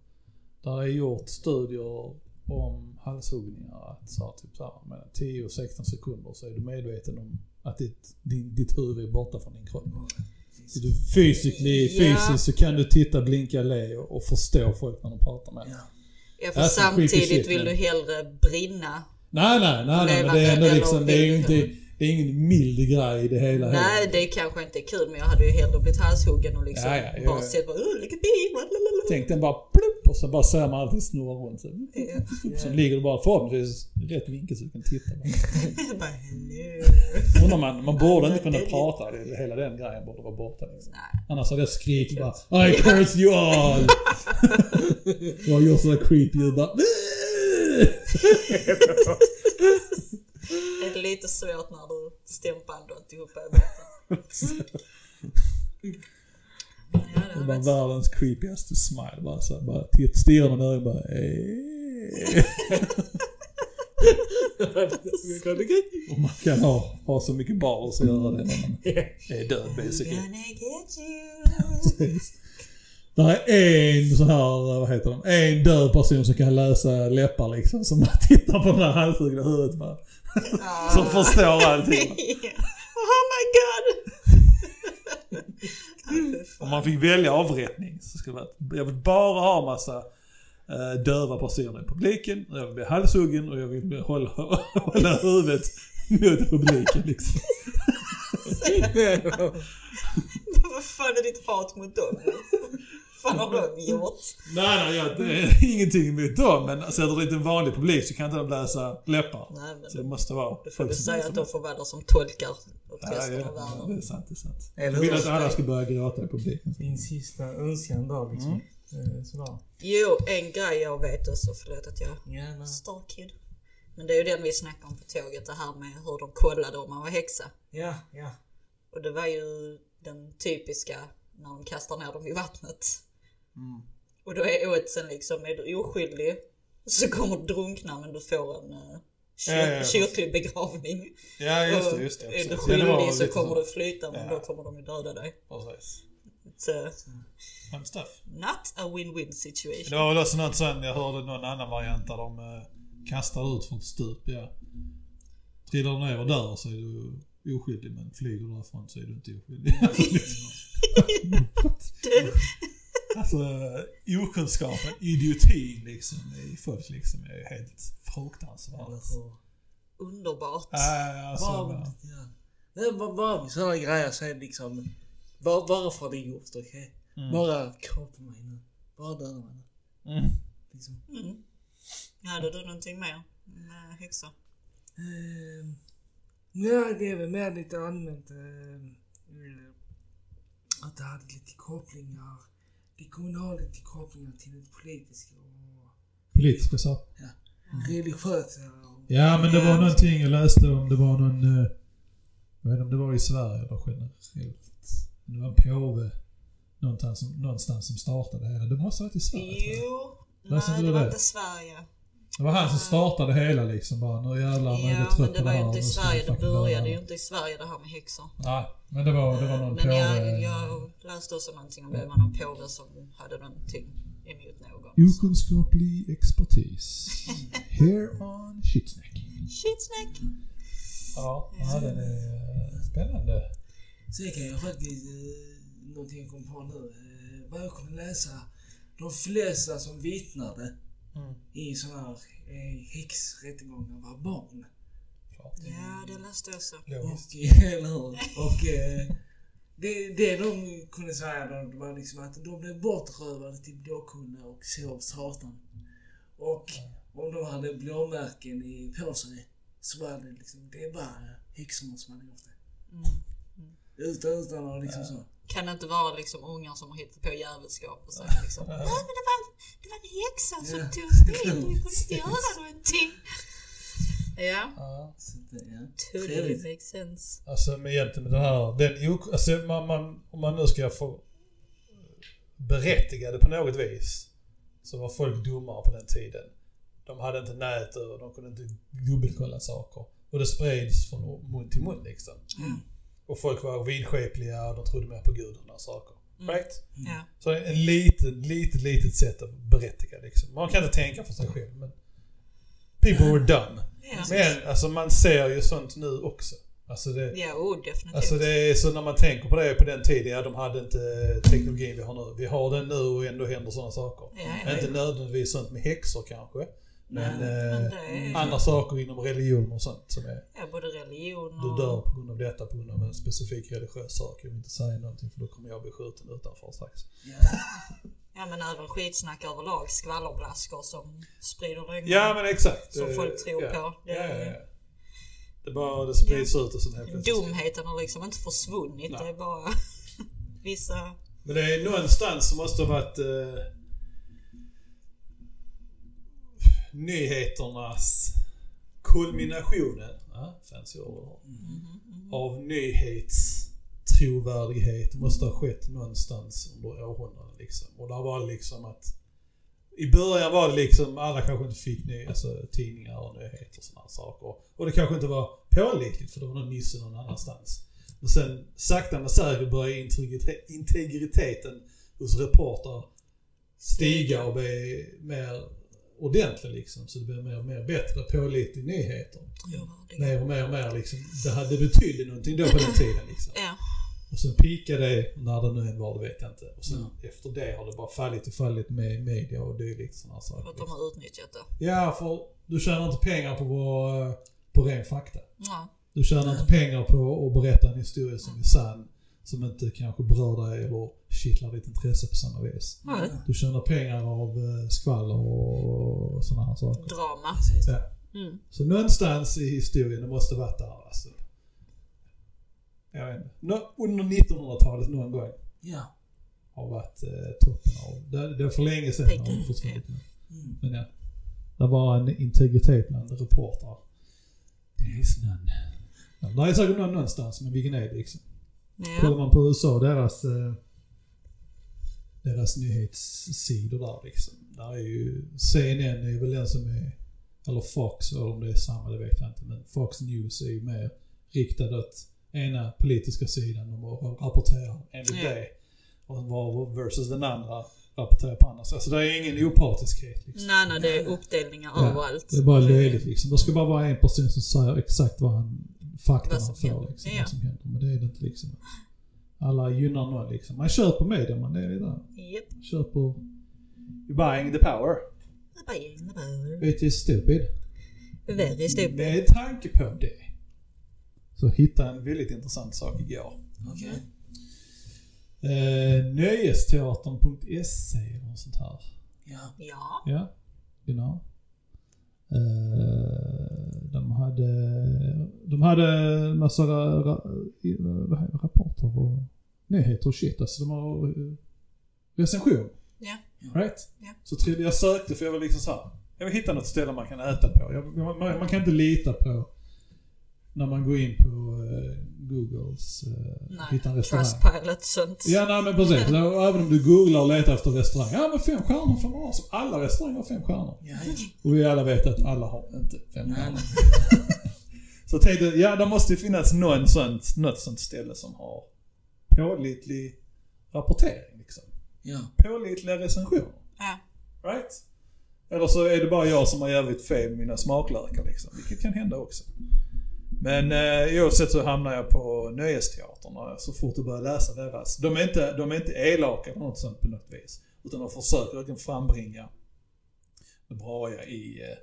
där är gjort studier om halshuggningar att så här, typ så här, mellan 10 och 16 sekunder så är du medveten om att ditt, din, ditt huvud är borta från din kropp. Så du physically, Ja. fysiskt så kan du titta, blinka, le och, och förstå folk när de pratar med dig. ja. Ja, för Alltså, samtidigt vill du hellre brinna. Nej, nej, nej, nej men det är ändå liksom, det är ju inte, det är ingen mild grej i det hela. Nej, heller. det kanske inte är kul men jag hade ju hellre blivit halshuggen och liksom Ja, ja, ja, bara ja. sett bara oh, look at me. blablabla." Tänk den bara plupp och så bara ser man allting snurra runt. Så, Ja. så ligger du bara förhoppningsvis rätt vinkel så du kan titta. Bara. Undrar man, man borde inte kunna prata. Det- Hela den grejen borde vara borta liksom. Nej. Annars hade jag skrikit bara I curse you all! och jag gör sådär creepy ljud bara lite svårt när du stämband och alltihopa. Ja, det var varit världens creepigaste smile. Bara så bara stirrar man i ögonen bara eh. Och man kan ha, ha så mycket bars och göra det när man är död basically. Det är en så här, vad heter de? En död person som kan läsa läppar liksom. Som tittar på det här halshuggna huvudet bara. Som förstår allting. oh my god! Om man fick välja avrättning så skulle det vara, jag vill bara ha massa eh, döva personer i publiken. Jag vill bli halshuggen och jag vill bli, hålla, hålla huvudet mot publiken liksom. Vad fan är ditt hat mot dem? Vad fan har de gjort? Nej, nej, jag, det är ingenting emot dem. Men sätter du dit en vanlig publik så kan inte de läsa läppar. Nej, men Så det måste vara... Då får du säga att de får vara där som tolkar Ja, ja, det är sant, det är sant. Eller Jag vill att alla ska börja gråta i publiken. Din sista önskan då liksom. Mm. Eh, Sådär. Jo, en grej jag vet också, förlåt att jag Gärna. Star Kid. Men det är ju den vi snackade om på tåget, det här med hur de kollade om man var häxa. Ja, ja. Och det var ju den typiska när de kastar ner dem i vattnet. Mm. Och då är oddsen liksom, är du oskyldig så kommer du drunkna men du får en uh, kyr, Ja, ja, ja. kyrklig begravning. Ja, just det, just det. är du. Ja, skyldig var så kommer du flyta men Ja. då kommer de ju döda dig. Precis. Uh, Fun stuff. not a win-win situation. Det var väl också något sånt, jag hörde någon annan variant där de eh, kastar ut från ett stup, ja. Trillar du ner och dör så är du oskyldig, men flyger därifrån så är du inte oskyldig. alltså, okunskapen, idiotin liksom i folk liksom är helt fruktansvärt. Underbart. Äh, alltså, bara- ja. Bara sådana grejer det liksom... Bara, bara för det är gjort, okej? Mm. Bara kom på mig nu. Bara döda mig nu. Mm. Liksom. Mm. Hade du någonting mer med häxor? Ehm, Nej, det är väl mer lite allmänt eh, att det hade lite kopplingar. Det ha lite kopplingar till det politiska och Politiska saker. religiösa. Och, Ja, men det var någonting jag läste om. Det var någon... eh, Jag vet inte om det var i Sverige eller generellt. Det var en påve någonstans som, någonstans som startade det hela. Det måste ha varit i Sverige. Jo. Nej, du det var det? inte Sverige. Det var han som startade hela liksom bara. Nu jävlar, nu är Ja, men trött det på var det ju här. inte i Sverige. Det började ju inte i Sverige det här med häxor. Nej, men det var, det var någon Men påve. jag, jag läste också någonting om det. Det var någon påve som hade någonting emot någon. Okunskaplig expertis. Here on Shitsnack. Shitsnack! Ja, ja den är eh, spännande. Sen kan jag faktiskt, eh, någonting jag kom på nu, eh, vad jag kunde läsa. De flesta som vittnade Mm. i sådana här eh, häxrättegångar var barn. Klart. Ja, det läste jag också. Logiskt. Och, eller hur? Och eh, det, det de kunde säga då, det var liksom att de blev bortrövade till blåkunna och sov satan. Och om de hade blåmärken i, på sig så var det liksom, det var häxorna som hade gjort det. Mm. Utan, utan att liksom så. Kan det inte vara liksom ungar som har hittat på jävelskap och så liksom. Ja, men det var, det var en häxa som Ja. tog steg och kunde inte göra någonting. Ja, Ja. totally makes sense. Alltså med egentligen med den här, den alltså man, man, om man nu ska få berättiga det på något vis. Så var folk dummare på den tiden. De hade inte nät och de kunde inte dubbelkolla saker. Och det spreds från mun till mun liksom. Mm. Och folk var vidskepliga och de trodde mer på Gud och sådana saker. Mm. Right? Ja. Så en litet, litet, litet sätt att berättiga liksom. Man kan inte tänka för sig själv men... People were dumb. Ja, Men alltså man ser ju sånt nu också. Alltså det... ja oh, definitivt. Alltså det är så när man tänker på det på den tiden, ja de hade inte teknologin vi har nu. Vi har den nu och ändå händer sådana saker. Ja, ja. Inte nödvändigtvis sånt med häxor kanske. Men, men eh, det är- andra saker inom religion och sånt som är... Ja, både religion Du och... dör på grund av detta, på grund av en specifik religiös sak. Jag vill inte säga någonting för då kommer jag bli skjuten utanför strax. Ja. Ja men även skitsnack överlag. Skvallerblaskor som sprider lögner. Ja men exakt. Som folk tror ja. på. Det Ja, är- ja, ja. Det bara det sprids ut och sen helt plötsligt. Dumheten har liksom inte försvunnit. Nej. Det är bara vissa... Men det är någonstans som måste ha varit eh, nyheternas kulminationen, ja, fancy ord, av nyhetstrovärdighet måste ha skett någonstans under århundraden liksom. Och där var liksom att i början var det liksom, alla kanske inte fick ny, alltså, tidningar och nyheter och sådana saker. Och det kanske inte var pålitligt för det var någon nisse någon annanstans. Men sen sakta men säkert började integritet, integriteten hos reportrar stiga och bli mer ordentlig liksom. Så det blir mer och mer bättre pålitliga nyheter. Mer och mer och mer liksom. Det hade betydde någonting då på den tiden liksom. Ja. Och sen pikade det, när det nu än var, det vet jag inte. Och sen Mm. efter det har det bara fallit och fallit med media och dylikt sådana För saker. att de har utnyttjat det. Ja, för du tjänar inte pengar på, vår, på ren fakta. Ja. Du tjänar inte pengar på att berätta en historia som är sann, som inte kanske berör dig eller kittlar ditt intresse på samma vis. Nej. Du tjänar pengar av eh, skvaller och sådana här saker. Drama. Ja. Mm. Så någonstans i historien, det måste varit där alltså. Jag vet inte. Under 1900-talet någon gång Ja. har varit eh, toppen av... Det, det är för länge sedan har det försvunnit. Mm. Men ja. Det var en integritet bland reportrar. Det is none. Ja, det är säkert någon någonstans, men vilken är det liksom? Kollar Ja. man på USA, deras, eh, deras nyhetssidor där liksom. Där är ju, CNN är väl den som är, eller Fox, eller om det är samma, det vet jag inte. Men Fox News är ju mer riktad åt ena politiska sidan. De rapporterar enligt Ja. det. Och var versus den andra rapporterar på andra. Alltså det är ingen opartiskhet liksom. Nej, nej, det är uppdelningar Ja, överallt. Det är bara löjligt liksom. Det ska bara vara en person som säger exakt vad han, fakta som får händer. liksom. Ja. Vad som händer. Men det är det inte liksom. Alla gynnar någon liksom. Man köper media man, är det där. Japp. Köper... You're buying the power. Bang, the power. It is stupid. Very stupid. Med tanke på det. Så hittade jag en väldigt intressant sak igår. Okej. Eh, nöjesteatern.se något sånt här. Ja. Ja. Ja, genau. Eh, de hade, de hade massa ra, rapporter och nyheter och shit. Alltså de har eh, recension. Ja. Right? Ja. Så jag sökte för jag var liksom så här. Jag vill hitta något ställe man kan äta på. Jag, man, man kan inte lita på när man går in på eh, Googles, eh, hitta en Nej, restaurang. Trustpilot sånt. Ja, nej men precis. Så Även om du googlar och letar efter restaurang. Ja men fem stjärnor får man ha. Alla restauranger har fem stjärnor. Ja. Och vi alla vet att alla har inte fem Nej, stjärnor. nej. Så tänkte, ja det måste ju finnas någon sånt, något sånt ställe som har pålitlig rapportering liksom. Ja. Pålitliga recensioner. Ja. Right? Eller så är det bara jag som har jävligt fel med mina smaklökar liksom. Vilket kan hända också. Men eh, oavsett så hamnar jag på Nöjesteatern så fort jag börjar läsa deras. De är inte, de är inte elaka eller något sånt på något vis. Utan de försöker verkligen frambringa det bra i eh,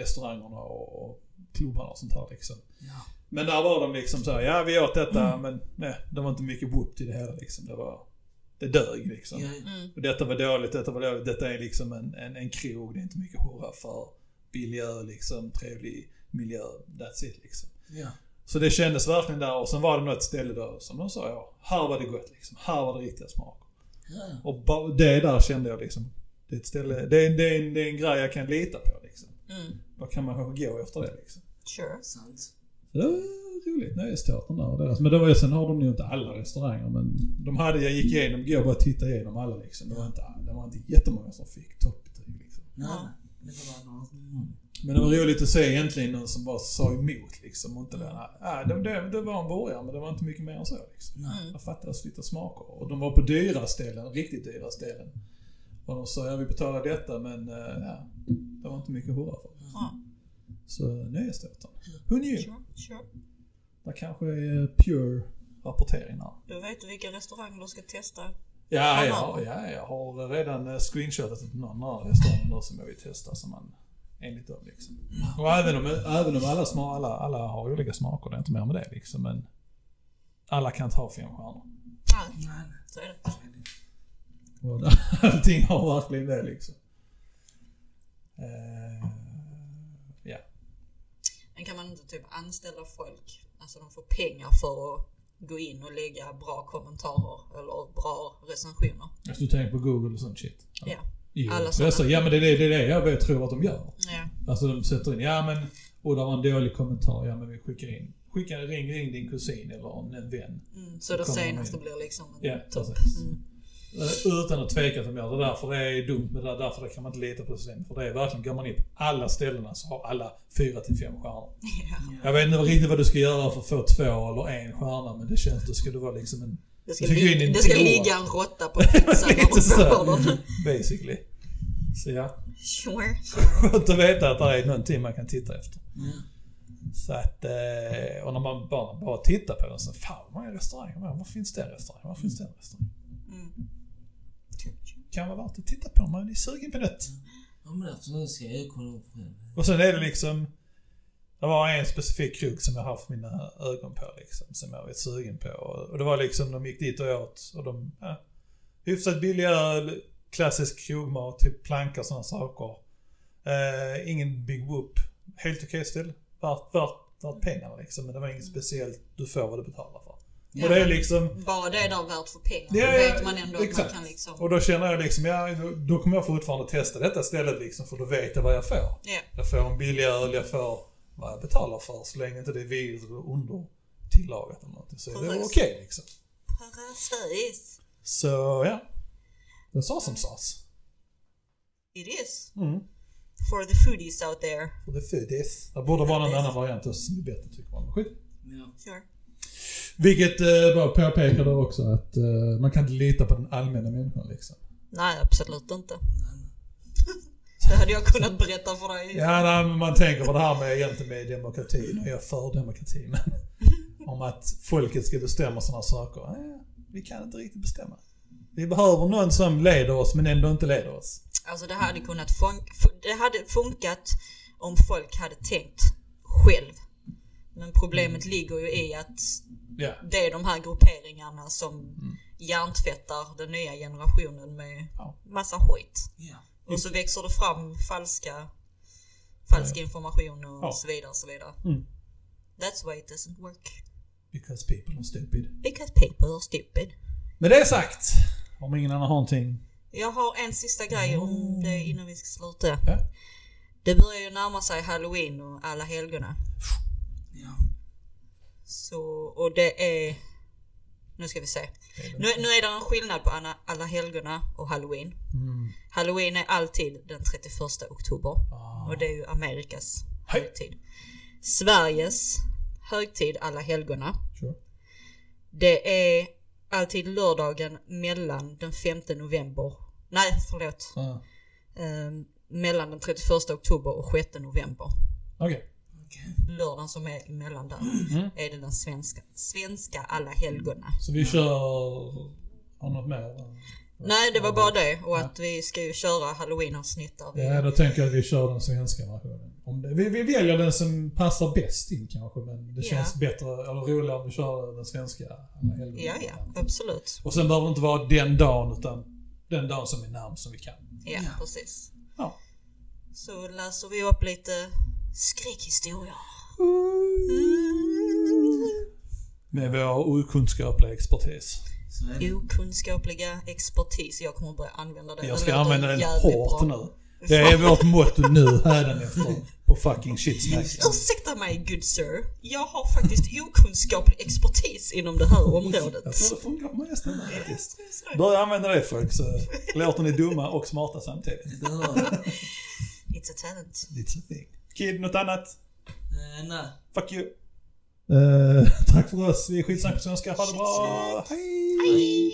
restaurangerna och, och klubbarna och sånt här liksom. Ja. Men där var de liksom så här, ja vi åt detta men nej, det var inte mycket whoop till det hela liksom. Det var, det dög liksom. Ja, Mm. Och detta var dåligt, detta var dåligt. Detta är liksom en, en, en krog, det är inte mycket hurra för. Billig öl liksom, trevlig miljö, that's it liksom. Ja. Så det kändes verkligen där och sen var det något ställe där som de sa, ja, här var det gott liksom. Här var det riktiga smaker. ja. Och bara det där kände jag liksom, det är ett ställe, det är, det är, en, det är en grej jag kan lita på liksom. Mm. Då kan man gå efter det liksom. Sure. Sant. Det var roligt, Nöjesteatern där och deras. Men det var sen har de ju inte alla restauranger men de hade, jag gick igenom, går bara och tittade igenom alla liksom. Det var inte, det var inte jättemånga som fick toppbetyg liksom. Nej, Ja. det var bara några mm. Men det var roligt att se egentligen någon som bara sa emot liksom. Och inte det, nej, det, det, det var en burgare men det var inte mycket mer än så liksom. Nej. Jag fattades lite smaker. Och de var på dyra ställen, riktigt dyra ställen. Och de sa, ja vi betalar detta men eh, ja, det var inte mycket hurra för. Ja. Så Nöjesteatern. Who knew? Sure. Sure. Det kanske är pure rapportering där. Då vet du vilka restauranger du ska testa. Ja, Ja, ja, ja, jag har redan eh, screenshotat någon annan restaurang nu som jag vill testa som man, enligt dem liksom. Och även om, även om alla, sma, alla, alla har olika smaker, det är inte mer med det liksom, men alla kan inte ha fem stjärnor. Nej, så är det. Och allting har verkligen det liksom. Eh, ja. Men kan man inte typ anställa folk, alltså de får pengar för att gå in och lägga bra kommentarer eller bra recensioner? Alltså du tänker på Google och sånt shit? Ja. Jo, Alla jag sådana. ja men det är det, det, är det jag vet, tror att de gör. Alltså de sätter in, ja men, och det var en dålig kommentar, ja men vi skickar in. Skicka, ring, ring din kusin eller en, en vän. Mm, så det senaste in. blir liksom en Ja, topp. Mm. Eh, Utan att tveka att de gör det. Därför det är dumt med det där, därför det kan man inte lita på systemet. För det är verkligen, går man in på alla ställena så har alla 4 till 5 stjärnor. Ja. Jag vet inte riktigt vad du ska göra för att få två eller en stjärna men det känns, då ska det vara liksom en, Det ska, li- det ska ligga en råtta på pizzan lite du så, basically. Så ja, Sure. skönt att veta att det är någonting man kan titta efter. Ja. Så att, eh, och när man bara, bara tittar på den så, fan vad många restauranger, var finns det en restaurang? Var finns det en restaurang? Mm. Kan vara värt att titta på om man är sugen på det. Ja men absolut ska jag kolla upp själv. Och sen är det liksom, det var en specifik krog som jag haft mina ögon på liksom, som jag var sugen på. Och, och det var liksom, de gick dit och åt och de, ja, hyfsat billig öl, klassisk krogmat, typ planka och sådana saker. Eh, ingen big whoop, helt okej still. Värt, värt, värt pengarna liksom, men det var inget speciellt, du får vad du betalar för. Och det är liksom, Bara det är där värt för pengar. Ja, ja, vet man ändå att exakt. man kan liksom... och då känner jag liksom, ja då, då kommer jag fortfarande testa detta stället liksom, för då vet jag vad jag får. Ja. Jag får en billig öl, jag får vad jag betalar för så länge inte det är vid eller under tillagat eller någonting. Så är det Precis. okej liksom. Precis. Så ja. Det sa som sas. It is. Mm. For the foodies out there. Det är this. Det borde vara någon annan variant som är bättre tycker man. Skit. Ja. Sure. Vilket eh, bara påpekar då också att eh, man kan inte lita på den allmänna människan liksom. Nej, absolut inte. Det hade jag kunnat berätta för dig. Ja, nej, men man tänker på det här med egentligen med demokratin och jag är för demokratin. Om att folket ska bestämma sådana saker. Nej, vi kan inte riktigt bestämma. Vi behöver någon som leder oss men ändå inte leder oss. Alltså det hade kunnat fun- fu- det hade funkat om folk hade tänkt själv. Men problemet ligger ju i att Ja. det är de här grupperingarna som hjärntvättar den nya generationen med Ja. massa skit. Ja. Och så växer det fram falska, falsk information och Ja. så vidare och så vidare. Mm. That's why it doesn't work. Because people are stupid. Because people are stupid. Med det sagt, om ingen annan har någonting. Jag har en sista grej om det innan vi ska sluta. Ja. Det börjar ju närma sig halloween och alla helgona. Ja. Så, och det är... Nu ska vi se. Nu, nu är det en skillnad på alla, alla helgona och halloween. Mm. Halloween är alltid den 31 oktober. Ah. Och det är ju Amerikas Hej. högtid. Sveriges högtid alla helgona. Sure. Det är alltid lördagen mellan den 5 november. Nej, förlåt. Ah. Ehm, mellan den 31 oktober och 6 november. Okej. Okej. Lördagen som är emellan där Mm. är det den svenska, svenska alla helgona. Så vi kör... Har något mer? Nej, det var bara det. Och att vi ska ju köra halloween-avsnitt där. vi- Ja, då tänker jag att vi kör den svenska versionen. Om vi, vi väljer den som passar bäst in kanske, men det Ja. känns bättre, eller roligare om vi kör den svenska helgona. Ja, ja, absolut. Och sen behöver det inte vara den dagen, utan den dagen som är närmst som vi kan. Ja, Ja. precis. Ja. Så läser vi upp lite skräckhistorier. Med vår okunskapliga expertis. Det. Okunskapliga expertis. Jag kommer börja använda det. Jag Det ska låter använda den hårt bra. nu. Det är vårt motto nu, hädanefter, på fucking shitsnack. Ursäkta mig good sir. Jag har faktiskt okunskaplig expertis inom det här området. Jag tror det funkar på nästan faktiskt. Börja använda det folk så låter ni dumma och smarta samtidigt. Det. It's a talent. It's a thing. Kid, något annat? Eh, Nej. Fuck you. Eh, tack för oss. Vi är skitsnack på svenska. Ha det bra. Hej! Hej.